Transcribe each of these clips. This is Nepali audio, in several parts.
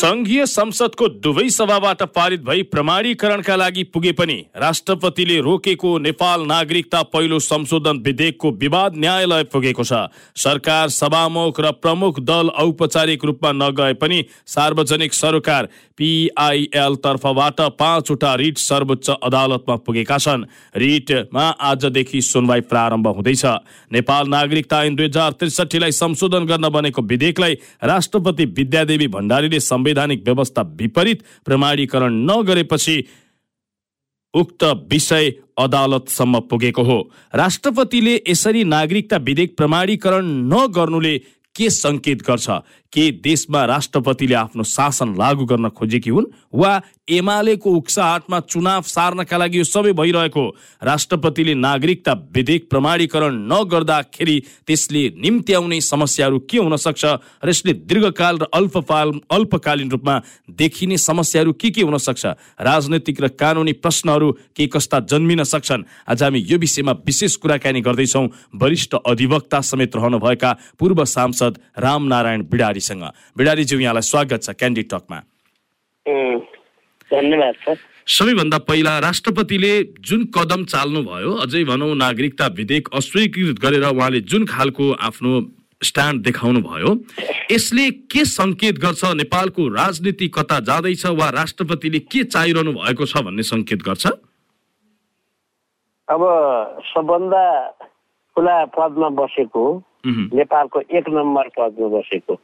संघीय संसदको दुवै सभाबाट पारित भई प्रमाणीकरणका लागि पुगे पनि राष्ट्रपतिले रोकेको नेपाल नागरिकता पहिलो संशोधन विधेयकको विवाद न्यायालय पुगेको छ। सरकार सभामुख र प्रमुख दल औपचारिक रूपमा नगए पनि सार्वजनिक सरोकार पिआइएल तर्फबाट पाँचवटा रिट सर्वोच्च अदालतमा पुगेका छन्। रिटमा आजदेखि सुनवाई प्रारम्भ हुँदैछ। नेपाल नागरिकता ऐन दुई हजार त्रिसठीलाई संशोधन गर्न बनेको विधेयकलाई राष्ट्रपति विद्यादेवी भण्डारीले संवैधानिक व्यवस्था विपरीत प्रमाणीकरण नगरेपछि उक्त विषय अदालतसम्म पुगेको हो। राष्ट्रपतिले यसरी नागरिकता विधेयक प्रमाणीकरण नगर्नुले के सङ्केत गर्छ? के देशमा राष्ट्रपतिले आफ्नो शासन लागू गर्न खोजेकी हुन् वा एमालेको उक्साहाटमा चुनाव सार्नका लागि यो सबै भइरहेको राष्ट्रपतिले नागरिकता विधेयक प्रमाणीकरण नगर्दाखेरि त्यसले निम्ति आउने समस्याहरू के हुन सक्छ र यसले दीर्घकाल र अल्पकाल अल्पकालीन रूपमा देखिने समस्याहरू के के हुन सक्छ? राजनैतिक र कानुनी प्रश्नहरू के कस्ता जन्मिन सक्छन्? आज हामी यो विषयमा विशेष कुराकानी गर्दैछौँ। वरिष्ठ अधिवक्ता समेत रहनुभएका पूर्व सांसद रामनारायण बिडारी बिडारीसँग बिडारीज्यू यहाँलाई स्वागत छ क्यान्डी टकमा धन्यवाद सर। सबैभन्दा पहिला राष्ट्रपतिले जुन कदम चाल्नु भयो अझै भनौँ नागरिकता विधेयक अस्वीकृत गरेर उहाँले जुन खालको आफ्नो स्ट्यान्ड देखाउनु भयो यसले के सङ्केत गर्छ नेपालको राजनीति कता जाँदैछ वा राष्ट्रपतिले के चाहिरहनु भएको छ भन्ने सङ्केत गर्छ? अब सबभन्दा ठुला पदमा बसेको नेपालको एक नम्बर पदमा बसेको।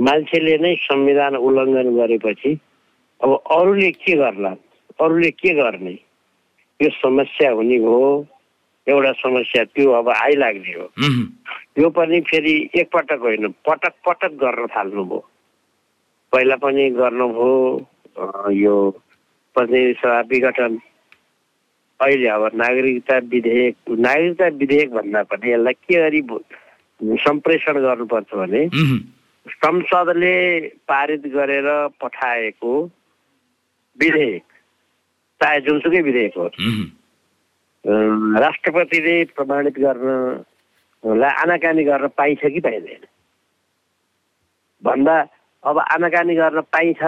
मान्छेले नै संविधान उल्लङ्घन गरेपछि अब अरूले के गर्ला? अरूले के गर्ने? यो समस्या हुने हो। एउटा समस्या त्यो अब आइलाग्ने हो। यो पनि फेरि एकपटक होइन पटक पटक गर्न थाल्नुभयो पहिला पनि गर्नुभयो यो प्रतिनिधि सभा विघटन। अहिले अब नागरिकता विधेयक नागरिकता विधेयक भन्दा पनि यसलाई के गरी सम्प्रेषण गर्नुपर्छ भने संसदले पारित गरेर पठाएको विधेयक चाहे जुनसुकै विधेयक हो राष्ट्रपतिले प्रमाणित गर्नलाई आनाकानी गर्न पाइन्छ कि पाइँदैन? भन्दा अब आनाकानी गर्न पाइन्छ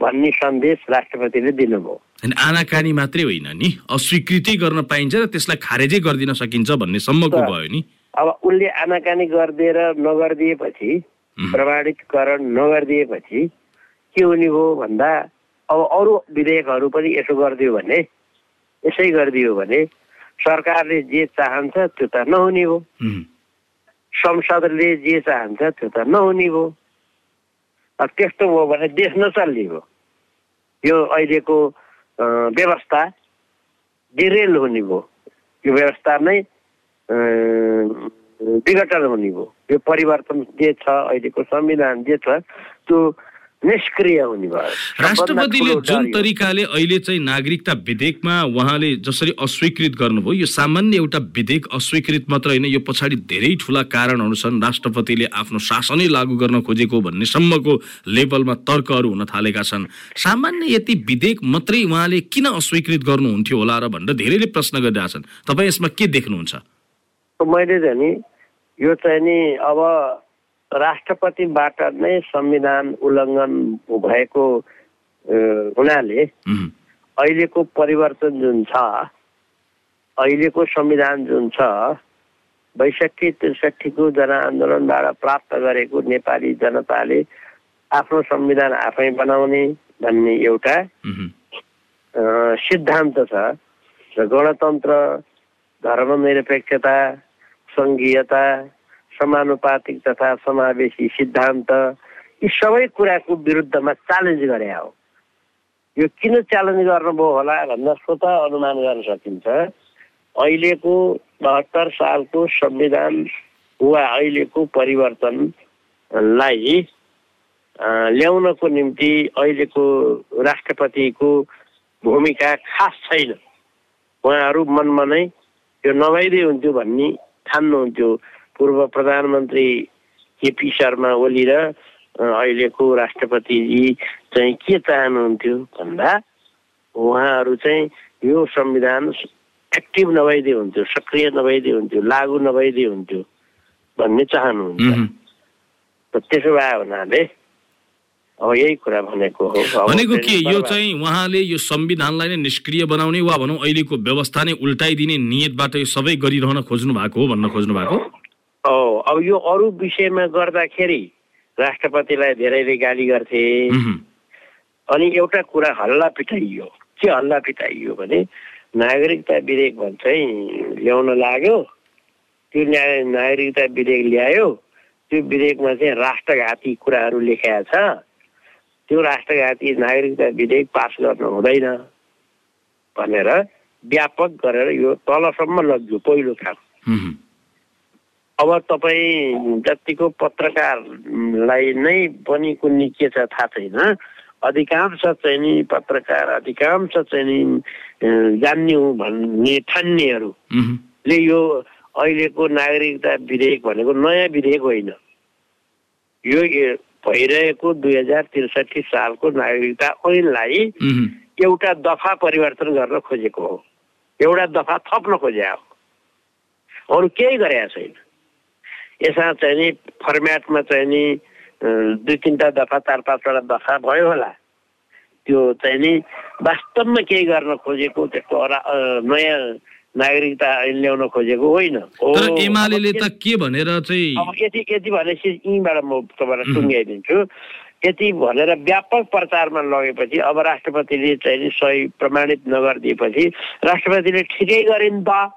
भन्ने सन्देश राष्ट्रपतिले दिनुभयो। आनाकानी मात्रै होइन नि? अस्वीकृति गर्न पाइन्छ र त्यसलाई खारेजै गरिदिन सकिन्छ भन्ने सम्मको भयो नि। अब उसले आनाकानी गरिदिएर नगरिदिएपछि प्रमाणितकरण नगरिदिएपछि के हुने हो भन्दा अब अरू विधेयकहरू पनि यसो गरिदियो भने यसै गरिदियो भने सरकारले जे चाहन्छ त्यो त नहुने हो। संसदले जे चाहन्छ त्यो त नहुने हो। त्यस्तो हो भने देश नचल्ने हो। यो अहिलेको व्यवस्था डिरेल हुने भयो यो व्यवस्था नै विघटन हुने भयो। यो परिवर्तन जे छ अहिलेको संविधान जे छ त्यो निष्क्रिय हुने भयो। राष्ट्रपतिले जुन तरिकाले अहिले चाहिँ नागरिकता विधेयकमा उहाँले जसरी अस्वीकृत गर्नुभयो यो सामान्य एउटा विधेयक अस्वीकृत मात्र होइन यो पछाडि धेरै ठुला कारणहरू छन्। राष्ट्रपतिले आफ्नो शासनै लागू गर्न खोजेको भन्ने सम्मको लेभलमा तर्कहरू हुन थालेका छन्। सामान्य यति विधेयक मात्रै उहाँले किन अस्वीकृत गर्नुहुन्थ्यो होला र भनेर धेरैले प्रश्न गरिरहेछन्। तपाईँ यसमा के देख्नुहुन्छ? मैले चाहिँ नि यो चाहिँ नि अब राष्ट्रपतिबाट नै संविधान उल्लङ्घन भएको हुनाले अहिलेको परिवर्तन जुन छ अहिलेको संविधान जुन छ बैसठी त्रिसठीको जनआन्दोलनबाट प्राप्त गरेको नेपाली जनताले आफ्नो संविधान आफै बनाउने भन्ने एउटा सिद्धान्त छ र गणतन्त्र धर्मनिरपेक्षता सङ्घीयता समानुपातिक तथा समावेशी सिद्धान्त यी सबै कुराको विरुद्धमा च्यालेन्ज गरे हो। यो किन च्यालेन्ज गर्नुभयो होला भन्दा स्वतः अनुमान गर्न सकिन्छ। अहिलेको बहत्तर सालको संविधान वा अहिलेको परिवर्तनलाई ल्याउनको निम्ति अहिलेको राष्ट्रपतिको भूमिका खास छैन। उहाँहरू मनमा नै यो नभइदिए हुन्थ्यो भन्ने ठान्नुहुन्थ्यो। पूर्व प्रधानमन्त्री केपी शर्मा ओली र अहिलेको राष्ट्रपतिजी चाहिँ के चाहनुहुन्थ्यो भन्दा उहाँहरू चाहिँ यो संविधान एक्टिभ नभइदिए हुन्थ्यो सक्रिय नभइदिए हुन्थ्यो लागू नभइदिए हुन्थ्यो भन्ने चाहनुहुन्छ त्यसो भए हुनाले अब यही कुरा भनेको हो। भनेको के? यो चाहिँ उहाँले यो संविधानलाई नै निष्क्रिय बनाउने वा भनौँ अहिलेको व्यवस्था नै उल्टाइदिने नियतबाट यो सबै गरिरहन खोज्नु भएको हो भन्न खोज्नु भएको हो अब यो अरू विषयमा गर्दाखेरि राष्ट्रपतिलाई धेरैले गाली गर्थे। अनि एउटा कुरा हल्ला पिटाइयो। के हल्ला पिटाइयो भने नागरिकता विधेयक भन्छ ल्याउन लाग्यो। त्यो नागरिकता विधेयक ल्यायो। त्यो विधेयकमा चाहिँ राष्ट्रघाती कुराहरू लेखेका छ। त्यो राष्ट्रघाती नागरिकता विधेयक पास गर्न हुँदैन भनेर व्यापक गरेर यो तलसम्म लग्यो पहिलो काम। अब तपाईँ जतिको पत्रकारलाई नै पनि कुन्नी के छ थाहा छैन अधिकांश चाहिँ नि पत्रकार अधिकांश चाहिँ नि जान्ने हुँ भन्ने ठान्नेहरूले। यो अहिलेको नागरिकता विधेयक भनेको नयाँ विधेयक होइन यो भइरहेको दुई हजार त्रिसठी सालको नागरिकता ऐनलाई। एउटा दफा परिवर्तन गर्न खोजेको हो। एउटा दफा थप्न खोजे हो। अरू केही गरेका छैन। यसमा चाहिँ नि फर्मेटमा चाहिँ नि दुई तिनवटा दफा चार पाँचवटा दफा भयो होला। त्यो चाहिँ नि वास्तवमा केही गर्न खोजेको त्यस्तो नयाँ नागरिकता ऐन ल्याउन खोजेको होइन। तर एमाले त के भनेर चाहिँ अब यति यति भनेपछि यहीँबाट म तपाईँलाई सुङ्गाइदिन्छु यति भनेर व्यापक प्रचारमा लगेपछि अब राष्ट्रपतिले चाहिँ नि सही प्रमाणित नगरिदिएपछि राष्ट्रपतिले ठिकै गरे नि त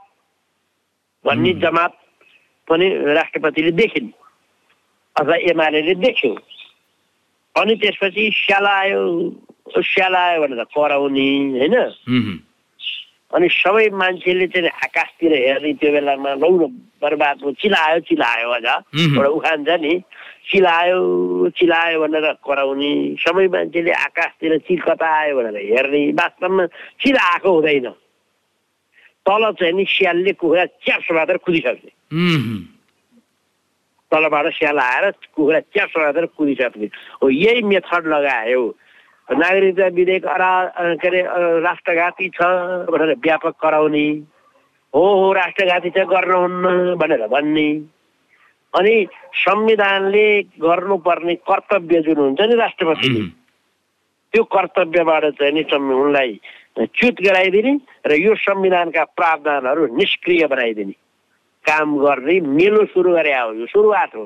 भन्ने जमात पनि राष्ट्रपतिले देखिन्। अथवा एमाले देख्यो। अनि त्यसपछि स्यालायो स्यालायो भनेर कराउने होइन। अनि सबै मान्छेले चाहिँ आकाशतिर हेर्ने त्यो बेलामा लौ न बर्बाद भयो चिलायो चिलायो अझ। एउटा उखान छ नि चिलायो चिलायो भनेर कराउने। सबै मान्छेले आकाशतिर चिल कता आयो भनेर हेर्ने। वास्तवमा चिलाएको हुँदैन। तल चाहिँ नि स्यालले कुखुरा च्याप्स कुदिसक्ने। तलबाट स्याल आएर कुखुरा च्याप्स कुदिसक्ने। हो यही मेथड लगायो। नागरिकता विधेयक अरा के अरे राष्ट्रघाती छ भनेर व्यापक कराउने हो हो राष्ट्रघाती छ गर्नुहुन्न भनेर भन्ने। अनि संविधानले गर्नुपर्ने कर्तव्य जुन हुन्छ नि राष्ट्रपतिले। त्यो कर्तव्यबाट चाहिँ नि उनलाई च्युत गराइदिने र यो संविधानका प्रावधानहरू निष्क्रिय बनाइदिने। काम गर्ने मेलो सुरु गरे हो यो सुरुवात हो।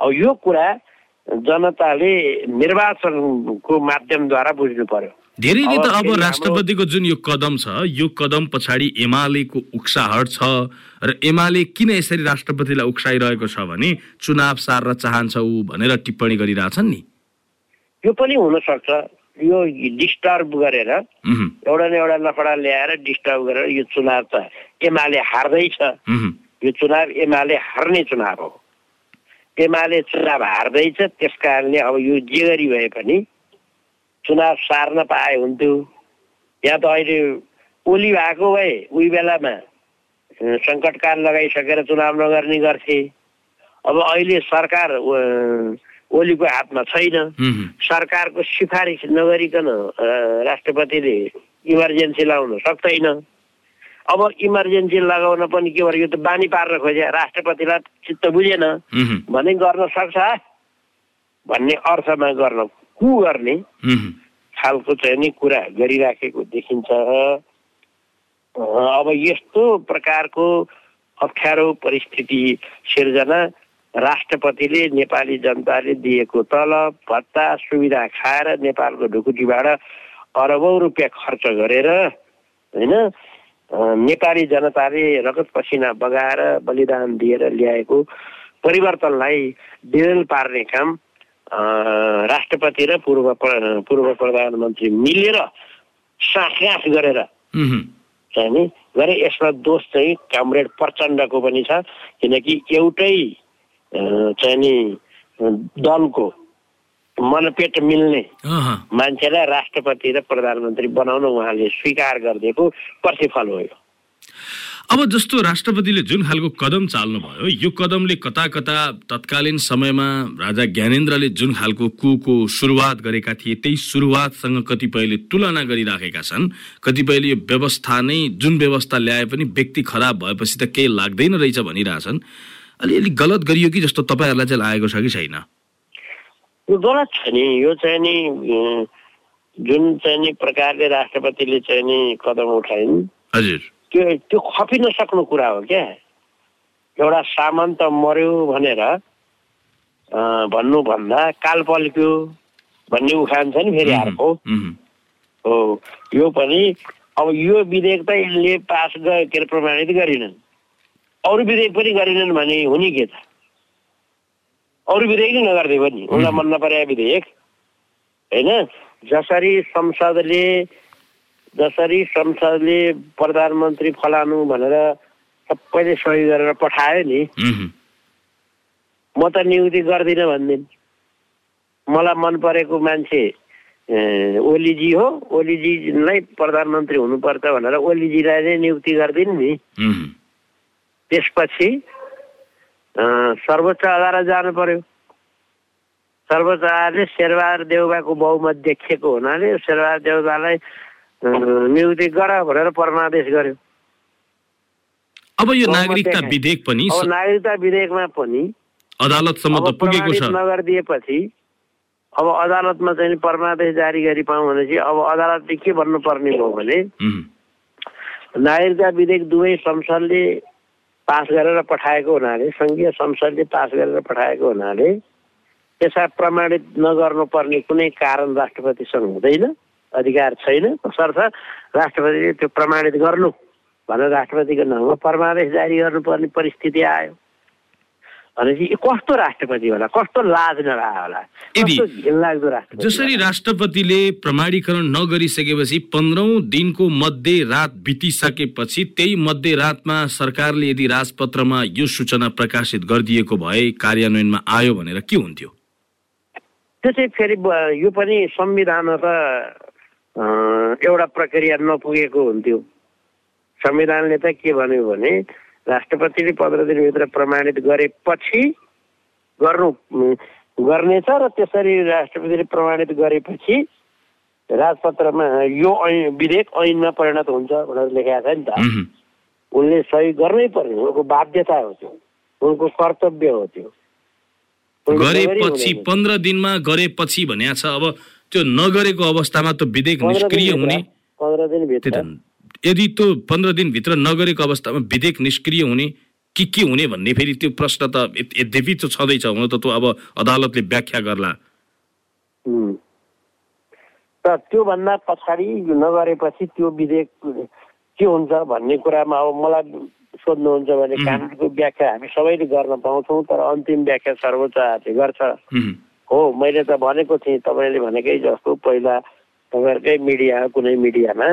अब यो कुरा जनताले निर्वाचनको माध्यमद्वारा बुझ्नु पर्यो धेरैले त अब राष्ट्रपतिको जुन यो कदम छ यो कदम पछाडि एमालेको उक्साहट छ र एमाले किन यसरी राष्ट्रपतिलाई उक्साइरहेको छ भने चुनाव सार्न चाहन्छ ऊ भनेर टिप्पणी गरिरहेछन् नि। यो पनि हुनसक्छ। यो डिस्टर्ब गरेर एउटा न एउटा लफडा ल्याएर डिस्टर्ब गरेर यो चुनाव त एमाले हार्दैछ। यो चुनाव एमाले हार्ने चुनाव हो। एमाले चुनाव हार्दैछ त्यस कारणले अब यो जे गरी भए पनि चुनाव सार्न पाए हुन्थ्यो। यहाँ त अहिले ओली भएको भए उही बेलामा सङ्कटकाल लगाइसकेर चुनाव नगर्ने गर्थे। अब अहिले सरकार ओलीको हातमा छैन। सरकारको सिफारिस नगरिकन राष्ट्रपतिले इमर्जेन्सी लगाउन सक्दैन। अब इमर्जेन्सी लगाउन पनि के भयो यो त बानी पार्न खोजे। राष्ट्रपतिलाई चित्त बुझेन। भने गर्न सक्छ? भन्ने अर्थमा गर्न कु गर्ने? खालको चाहिँ नि कुरा गरिराखेको देखिन्छ। अब यस्तो प्रकारको अप्ठ्यारो परिस्थिति सिर्जना राष्ट्रपतिले नेपाली जनताले दिएको तलब भत्ता सुविधा खाएर नेपालको ढुकुटीबाट अरबौँ रुपियाँ खर्च गरेर होइन नेपाली जनताले रगत पसिना बगाएर बलिदान दिएर ल्याएको परिवर्तनलाई डिरेल पार्ने काम राष्ट्रपति र पूर्व पूर्व प्रधानमन्त्री मिलेर सास गरेर चाहिँ नि गरे यसमा दोष चाहिँ कामरेड प्रचण्डको पनि छ किनकि एउटै चाहिँ नि दलको मनपेट मिल्ने। मान्छेलाई राष्ट्रपति र प्रधानमन्त्री बनाउन उहाँले स्वीकार गरिदिएको प्रतिफल हो यो। अब जस्तो राष्ट्रपतिले जुन खालको कदम चाल्नुभयो यो कदमले कता कता तत्कालीन समयमा राजा ज्ञानेन्द्रले जुन खालको कुको सुरुवात गरेका थिए त्यही सुरुवातसँग कतिपयले तुलना गरिराखेका छन्। कतिपयले यो व्यवस्था नै जुन व्यवस्था ल्याए पनि व्यक्ति खराब भएपछि त केही लाग्दैन रहेछ भनिरहेछन्। अलिअलि गलत गरियो कि जस्तो तपाईँहरूलाई चाहिँ लागेको छ कि छैन? यो गलत छ नि यो चाहिँ नि जुन चाहिँ नि प्रकारले राष्ट्रपतिले चाहिँ नि कदम उठाइन् हजुर। त्यो त्यो खपि नसक्नु कुरा हो क्या। एउटा सामन्त मर्यो भनेर भन्नुभन्दा काल पल्क्यो भन्ने उखान छ नि फेरि अर्को। हो यो पनि अब यो विधेयक त यसले पास के अरे प्रमाणित गरिनन्। अरू विधेयक पनि गरेनन् भने हुने के त? अरू विधेयक नै नगर्दै पनि उनलाई मन नपरे विधेयक होइन जसरी संसदले जसरी संसदले प्रधानमन्त्री फलानु भनेर सबैले सही गरेर पठायो नि म त नियुक्ति गर्दिनँ भनिदिन् मलाई मन परेको मान्छे ओलीजी हो ओलीजीलाई प्रधानमन्त्री हुनुपर्छ भनेर ओलीजीलाई नै नियुक्ति गरिदिनु नि त्यसपछि सर्वोच्च अदालत जानु पर्यो। सर्वोच्च अदालतले शेरबहादुर देउबाको बहुमत देखिएको हुनाले शेरबहादुर देउबालाई नियुक्ति गर भनेर परमादेश गर्यो। अब यो नागरिकता विधेयक पनि अब नागरिकता विधेयकमा पनि अदालतसम्म त पुगेको छ। नगरिदिएपछि अब अदालतमा चाहिँ परमादेश जारी गरी पाउँ भनेपछि अब अदालतले के भन्नुपर्ने हो भने नागरिकता विधेयक दुवै संसदले पास गरेर पठाएको हुनाले सङ्घीय संसदले पास गरेर पठाएको हुनाले त्यसलाई प्रमाणित नगर्नुपर्ने कुनै कारण राष्ट्रपतिसँग हुँदैन अधिकार छैन। तसर्थ राष्ट्रपतिले त्यो प्रमाणित गर्नु भनेर राष्ट्रपतिको नाउँमा परमादेश जारी गर्नुपर्ने परिस्थिति आयो। भनेपछि कस्तो राष्ट्रपति होला कस्तो लाज नरह होला घिनलाग्दो राष्ट्रपति जसरी राष्ट्रपतिले प्रमाणीकरण नगरिसकेपछि पन्ध्रौँ दिनको मध्य रात बितिसकेपछि त्यही मध्य रातमा सरकारले यदि राजपत्रमा यो सूचना प्रकाशित गरिदिएको भए कार्यान्वयनमा आयो भनेर के हुन्थ्यो त्यो चाहिँ फेरि यो पनि संविधान त एउटा प्रक्रिया नपुगेको हुन्थ्यो संविधानले त के भन्यो भने राष्ट्रपतिले पन्ध्र दिनभित्र प्रमाणित गरेपछि गर्नु गर्नेछ र त्यसरी राष्ट्रपतिले प्रमाणित गरेपछि राजपत्रमा यो ऐन विधेयक ऐनमा परिणत हुन्छ भनेर लेखाएको छ नि त। उनले सही गर्नै पर्ने उनको बाध्यता हो त्यो। उनको कर्तव्य हो त्यो। गरेपछि पन्ध्र दिनमा गरेपछि भनेको छ। अब त्यो नगरेको अवस्थामा त विधेयक निष्क्रिय हुने। पन्ध्र दिनभित्र। यदि त्यो पन्ध्र दिनभित्र नगरेको अवस्थामा विधेयक निष्क्रिय हुने के के हुने भन्ने फेरि त्यो प्रश्न त यद्यपि त छँदैछ हुन त त्यो अब अदालतले व्याख्या गर्ला। त्योभन्दा पछाडि नगरेपछि त्यो विधेयक के हुन्छ भन्ने कुरामा अब मलाई सोध्नुहुन्छ भने कानुनको व्याख्या हामी सबैले गर्न पाउँछौँ तर अन्तिम व्याख्या सर्वोच्च गर्छ। हो मैले त भनेको थिएँ तपाईँले भनेकै जस्तो पहिला तपाईँहरूकै मिडिया कुनै मिडियामा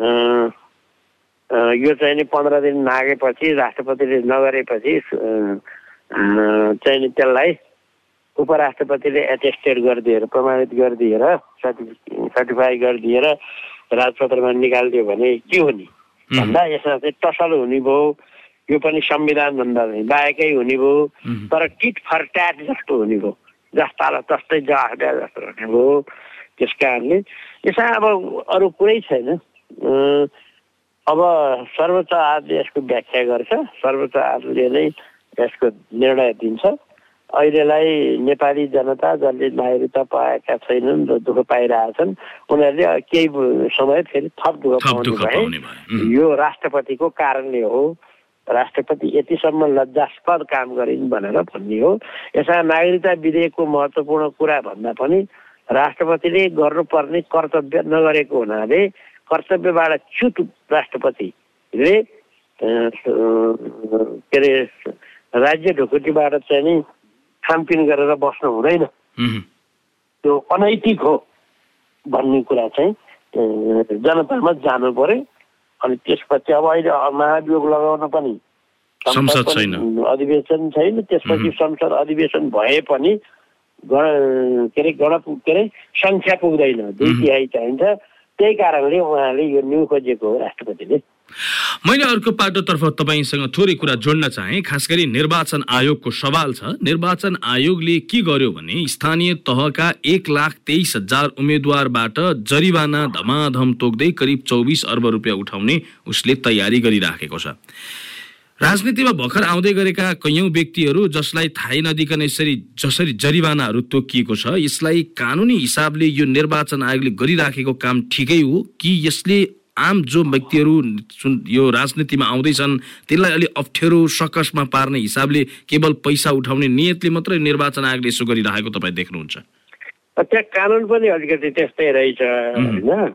यो चाहिँ नि पन्ध्र दिन नागेपछि राष्ट्रपतिले नगरेपछि चाहिँ नि त्यसलाई उपराष्ट्रपतिले एटेस्टेड गरिदिएर प्रमाणित गरिदिएर सर्टि सर्टिफाई गरिदिएर राजपत्रमा निकालिदियो भने के हुने? भन्दा यसमा चाहिँ टसल हुने भयो यो पनि संविधानभन्दा बाहेकै हुने भयो तर टिट फर ट्याट जस्तो हुने भयो जस्तालाई तस्तै जवाफ जस्तो हुने भयो त्यस कारणले यसमा अब अरू कुरै छैन। अब सर्वोच्च आयोगले यसको व्याख्या गर्छ। सर्वोच्च आयोगले नै यसको निर्णय दिन्छ। अहिलेलाई नेपाली जनता जसले नागरिकता पाएका छैनन् र दुःख पाइरहेछन् उनीहरूले केही समय फेरि थप दुःख पाउने भए यो राष्ट्रपतिको कारणले हो राष्ट्रपति यतिसम्म लज्जास्पद काम गरिन् भनेर भन्ने हो। यसमा नागरिकता विधेयकको महत्त्वपूर्ण कुरा भन्दा पनि राष्ट्रपतिले गर्नुपर्ने कर्तव्य नगरेको हुनाले कर्तव्यबाट च्युत राष्ट्रपतिले के अरे राज्य ढुकुटीबाट चाहिँ नि छानपिन गरेर बस्नु हुँदैन। त्यो अनैतिक हो भन्ने कुरा चाहिँ जनतामा जानु पर्यो अनि त्यसपछि अब अहिले महाभियोग लगाउन पनि संसद छैन। अधिवेशन छैन। त्यसपछि संसद अधिवेशन भए पनि गण के अरे गण के अरे सङ्ख्या पुग्दैन। दुई तिहाई चाहिन्छ। त्यही कारणले उहाँले यो न्यु खोजेको हो राष्ट्रपतिले मैले अर्को पाटोतर्फ तपाईँसँग थोरै कुरा जोड्न चाहे खास गरी निर्वाचन आयोगको सवाल छ। निर्वाचन आयोगले के गर्यो भने स्थानीय तहका एक लाख तेइस हजार उम्मेद्वारबाट जरिवाना धमाधम तोक्दै करिब चौबिस अर्ब रुपियाँ उठाउने उसले तयारी गरिराखेको छ। राजनीतिमा भर्खर आउँदै गरेका कैयौं व्यक्तिहरू जसलाई थाहै नदिकन यसरी जसरी जरिवानाहरू तोकिएको छ यसलाई कानुनी हिसाबले यो निर्वाचन आयोगले गरिराखेको काम ठिकै हो कि यसले आम जो व्यक्तिहरू जुन यो राजनीतिमा आउँदैछन् त्यसलाई अलि अप्ठ्यारो सकसमा पार्ने हिसाबले केवल पैसा उठाउने नियतले मात्रै निर्वाचन आयोगले यसो गरिरहेको तपाईँ देख्नुहुन्छ? त्यहाँ कानुन पनि अलिकति त्यस्तै रहेछ होइन?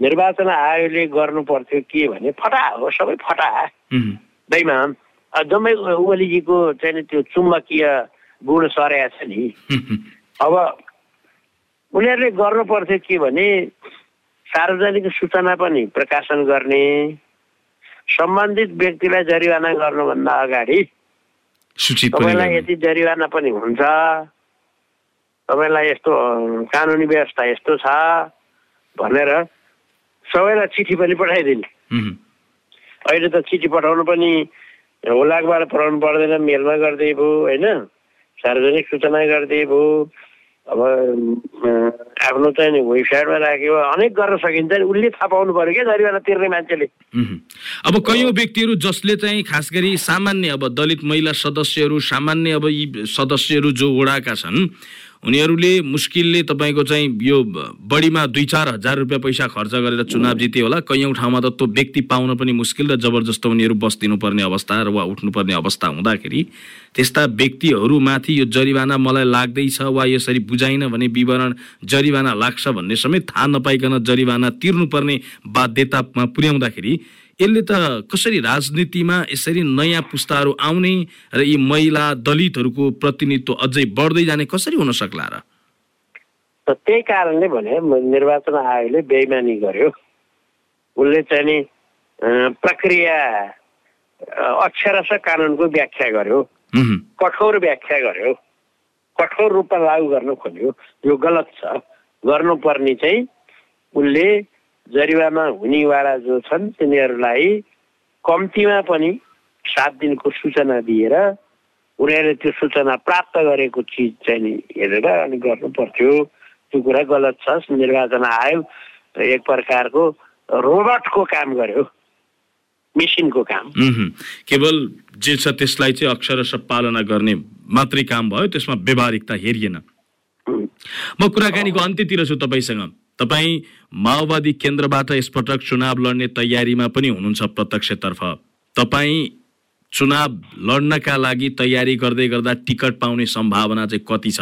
निर्वाचन आयोगले गर्नु पर्थ्यो के भने फटा हो सबै फटा। बेइमान जम्मै ओलीजीको चाहिँ त्यो चुम्बकीय गुण सरेको छ नि अब उनीहरूले गर्नु पर्थ्यो के भने सार्वजनिक सूचना पनि प्रकाशन गर्ने सम्बन्धित व्यक्तिलाई जरिवाना गर्नुभन्दा अगाडि तपाईँलाई। यति जरिवाना पनि हुन्छ तपाईँलाई यस्तो कानुनी व्यवस्था यस्तो छ भनेर सबैलाई चिठी पनि पठाइदिने अहिले त चिठी पठाउनु पनि हुलाकबाट पठाउनु पर्दैन मेलमा गरिदिए भयो होइन? सार्वजनिक सूचना गरिदिए भयो अब आफ्नो चाहिँ वेबसाइटमा राख्यो अनेक गर्न सकिन्छ नि। उसले थाहा पाउनु पऱ्यो क्या जरिवाना तिर्ने मान्छेले। अब कैयौँ व्यक्तिहरू जसले चाहिँ खास गरी सामान्य अब दलित महिला सदस्यहरू सामान्य अब यी सदस्यहरू जो वडाका छन् उनीहरूले मुस्किलले तपाईँको चाहिँ यो बढीमा दुई चार हजार रुपियाँ पैसा खर्च गरेर चुनाव जिते होला। कैयौँ ठाउँमा त त्यो व्यक्ति पाउन पनि मुस्किल र जबरजस्त उनीहरू बस्दिनु पर्ने अवस्था र वा उठ्नुपर्ने अवस्था हुँदाखेरि त्यस्ता व्यक्तिहरूमाथि यो जरिवाना मलाई लाग्दैछ वा यसरी बुझाइन भने विवरण जरिवाना लाग्छ भन्ने समेत थाहा नपाइकन जरिवाना तिर्नुपर्ने बाध्यतामा पुर्याउँदाखेरि यसले त कसरी राजनीतिमा यसरी नयाँ पुस्ताहरू आउने र यी महिला दलितहरूको प्रतिनिधित्व अझै बढ्दै जाने कसरी हुन सक्ला र? त त्यही कारणले भने निर्वाचन आयोगले बेइमानी गर्यो। उसले चाहिँ नि प्रक्रिया अक्षरश कानुनको व्याख्या गर्यो। कठोर व्याख्या गर्यो। कठोर रूपमा लागू गर्न खोज्यो। यो गलत छ। गर्नुपर्ने चाहिँ उसले जरिवाना हुनेवाला जो छन् तिनीहरूलाई कम्तीमा पनि सात दिनको सूचना दिएर उनीहरूले त्यो सूचना प्राप्त गरेको चिज चाहिँ नि हेरेर अनि गर्नु पर्थ्यो त्यो कुरा गलत छ निर्वाचन आयोग एक प्रकारको रोबोटको काम गर्यो। मेसिनको काम। केवल जे छ त्यसलाई चाहिँ अक्षरश पालना गर्ने मात्रै काम भयो त्यसमा व्यवहारिकता हेरिएन. म कुराकानीको अन्त्यतिर छु तपाईँसँग। तपाईँ माओवादी केन्द्रबाट यसपटक चुनाव लड्ने तयारीमा पनि हुनुहुन्छ प्रत्यक्षतर्फ। तपाईँ चुनाव लड्नका लागि तयारी गर्दै गर्दा टिकट पाउने सम्भावना चाहिँ कति छ?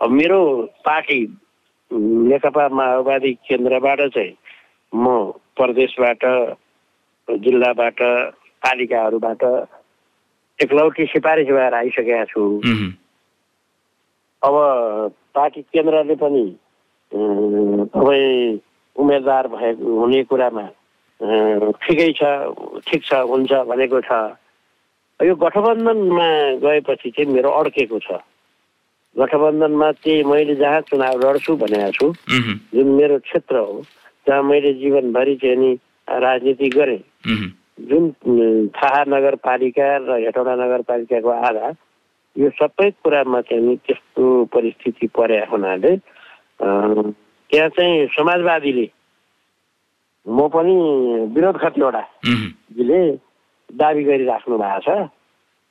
अब मेरो पार्टी नेकपा माओवादी केन्द्रबाट चाहिँ म प्रदेशबाट जिल्लाबाट पालिकाहरूबाट एकलौटी सिफारिस भएर आइसकेका छु। अब पार्टी केन्द्रले पनि तपाईँ उम्मेदवार भएको हुने कुरामा ठिकै छ ठिक छ हुन्छ भनेको छ। यो गठबन्धनमा गएपछि चाहिँ मेरो अड्केको छ। गठबन्धनमा चाहिँ मैले जहाँ चुनाव लड्छु भनेको छु जुन मेरो क्षेत्र हो जहाँ मैले जीवनभरि चाहिँ नि राजनीति गरेँ। जुन थाहा नगरपालिका र हेटौँडा नगरपालिकाको आधार यो सबै कुरामा चाहिँ नि त्यस्तो परिस्थिति परे हुनाले त्यहाँ चाहिँ समाजवादीले म पनि विरोध खतिवटा उहुँ। जीले दाबी गरिराख्नु भएको छ।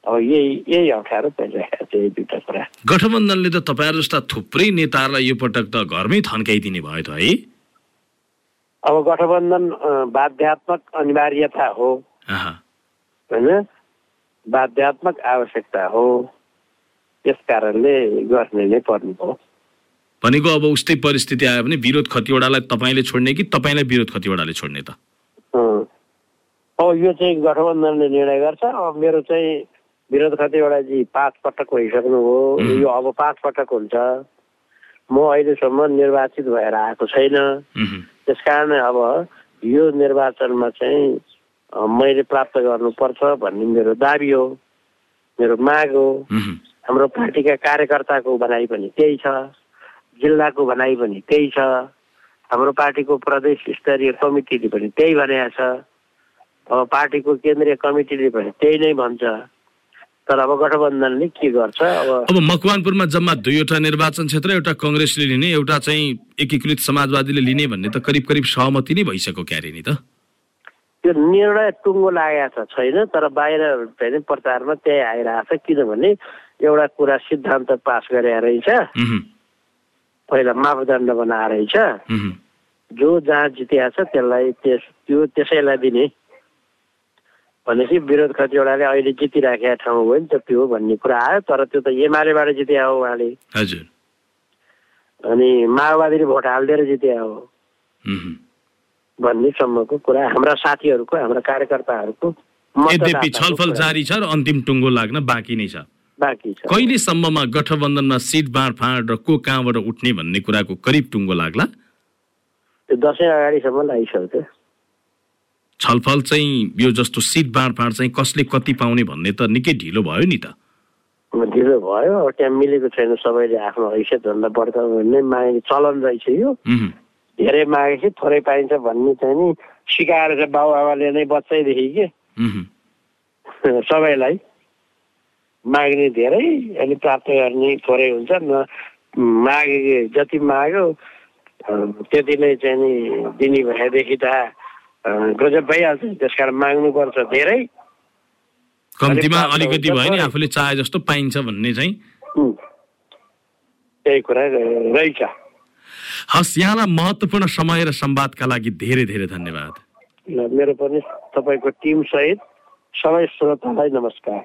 अब यही यही अप्ठ्यारो परिरहेको छ यही दुइटा कुरा। गठबन्धनले त तपाईँहरू जस्ता थुप्रै नेताहरूलाई यो पटक त घरमै थन्काइदिने भयो त है? अब गठबन्धन बाध्यात्मक अनिवार्यता हो। होइन? बाध्यात्मक आवश्यकता हो। त्यस कारणले गर्ने नै पर्ने हो। भनेको अब उस्तै परिस्थिति आयो भने विरोध खतिवडालाई तपाईँले छोड्ने कि तपाईँलाई विरोध खतिवडाले छोड्ने त। अब यो चाहिँ गठबन्धनले निर्णय गर्छ। अब मेरो चाहिँ विरोध खतिवटाजी पाँच पटक भइसक्नुभयो यो अब पाँच पटक हुन्छ। म अहिलेसम्म निर्वाचित भएर आएको छैन। उहुँ, त्यस कारण अब यो निर्वाचनमा चाहिँ मैले प्राप्त गर्नुपर्छ भन्ने मेरो दाबी हो मेरो माग हो। हाम्रो पार्टीका कार्यकर्ताको भनाइ पनि त्यही छ। जिल्लाको भनाइ पनि त्यही छ। हाम्रो पार्टीको प्रदेश स्तरीय कमिटीले पनि त्यही भनेको छ। अब पार्टीको केन्द्रीय कमिटीले पनि त्यही नै भन्छ। तर अब गठबन्धनले के गर्छ? अब अब मकवानपुरमा जम्मा दुईवटा निर्वाचन क्षेत्र एउटा कङ्ग्रेसले लिने एउटा चाहिँ एकीकृत समाजवादीले लिने भन्ने त करिब करिब सहमति नै भइसक्यो क्यारे नि त। त्यो निर्णय टुङ्गो लागेको छ छैन? तर बाहिर चाहिँ प्रचारमा त्यही आइरहेको छ किनभने एउटा कुरा सिद्धान्त पास गरे रहेछ। पहिला मापदण्ड बनाएर रहेछ। जो जहाँ जितिया छ त्यसलाई त्यस त्यो त्यसैलाई दिने। भनेपछि विरोध कतिवटाले अहिले जितिराखेका ठाउँ हो नि त त्यो भन्ने कुरा आयो तर त्यो त एमालेबाट जितिया हो उहाँले। हजुर। अनि माओवादीले भोट हालिदिएर जितिया हो। भन्ने सम्मको कुरा हाम्रा साथीहरूको हाम्रा कार्यकर्ताहरूको छलफल जारी छ र अन्तिम टुङ्गो लाग्न बाँकी नै छ। बाँकी छ। कहिलेसम्ममा गठबन्धनमा सिट बाँडफाँड र को कहाँबाट उठ्ने भन्ने कुराको करिब टुङ्गो लाग्ला? त्यो दसैँ अगाडिसम्म लागिसक्यो छलफल चाहिँ यो जस्तो सिट बाँडफाँड चाहिँ कसले कति पाउने भन्ने त निकै ढिलो भयो नि त। ढिलो भयो अब त्यहाँ मिलेको छैन सबैले आफ्नो हैसियतभन्दा बढ्ता भन्ने मागे चलन रहेछ यो। धेरै मागेपछि थोरै पाइन्छ भन्ने चाहिँ नि सिकाएर चाहिँ बाबुआमाले नै बच्चैदेखि के? सबैलाई। माग्ने धेरै अनि प्राप्त गर्ने थोरै हुन्छ। न मागे जति माग्यो त्यति नै चाहिँ नि दिने भएदेखि त गजब भइहाल्छ। त्यस कारण माग्नुपर्छ धेरै। कम्तीमा अलिकति भयो नि। आफूले चाहे जस्तो पाइन्छ भन्ने चाहिँ। त्यही कुरा रहेछ। हस् यहाँलाई महत्त्वपूर्ण समय र संवादका लागि धेरै धेरै धन्यवाद। मेरो पनि तपाईँको टिम सहित सबै श्रोतालाई नमस्कार।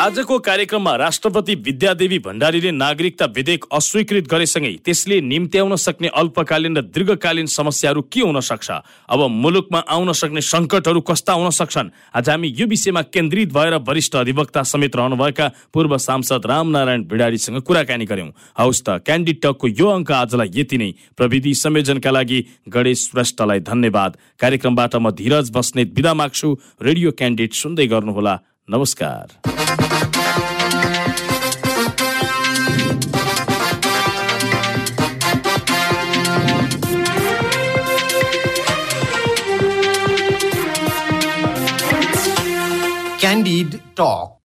आजको कार्यक्रममा राष्ट्रपति विद्यादेवी भण्डारीले नागरिकता विधेयक अस्वीकृत गरेसँगै त्यसले निम्त्याउन सक्ने अल्पकालीन र दीर्घकालीन समस्याहरू के हुन सक्छ? अब मुलुकमा आउन सक्ने सङ्कटहरू कस्ता हुन सक्छन्? आज हामी यो विषयमा केन्द्रित भएर वरिष्ठ अधिवक्ता समेत रहनुभएका पूर्व सांसद रामनारायण भिडारीसँग कुराकानी गर्यौं हौस् त क्यान्डिड टकको यो अङ्क आजलाई यति नै। प्रविधि संयोजनका लागि गणेश श्रेष्ठलाई धन्यवाद। कार्यक्रमबाट म धीरज बस्नेत बिदा माग्छु। रेडियो क्यान्डिड सुन्दै गर्नुहोला। नमस्कार। need talk.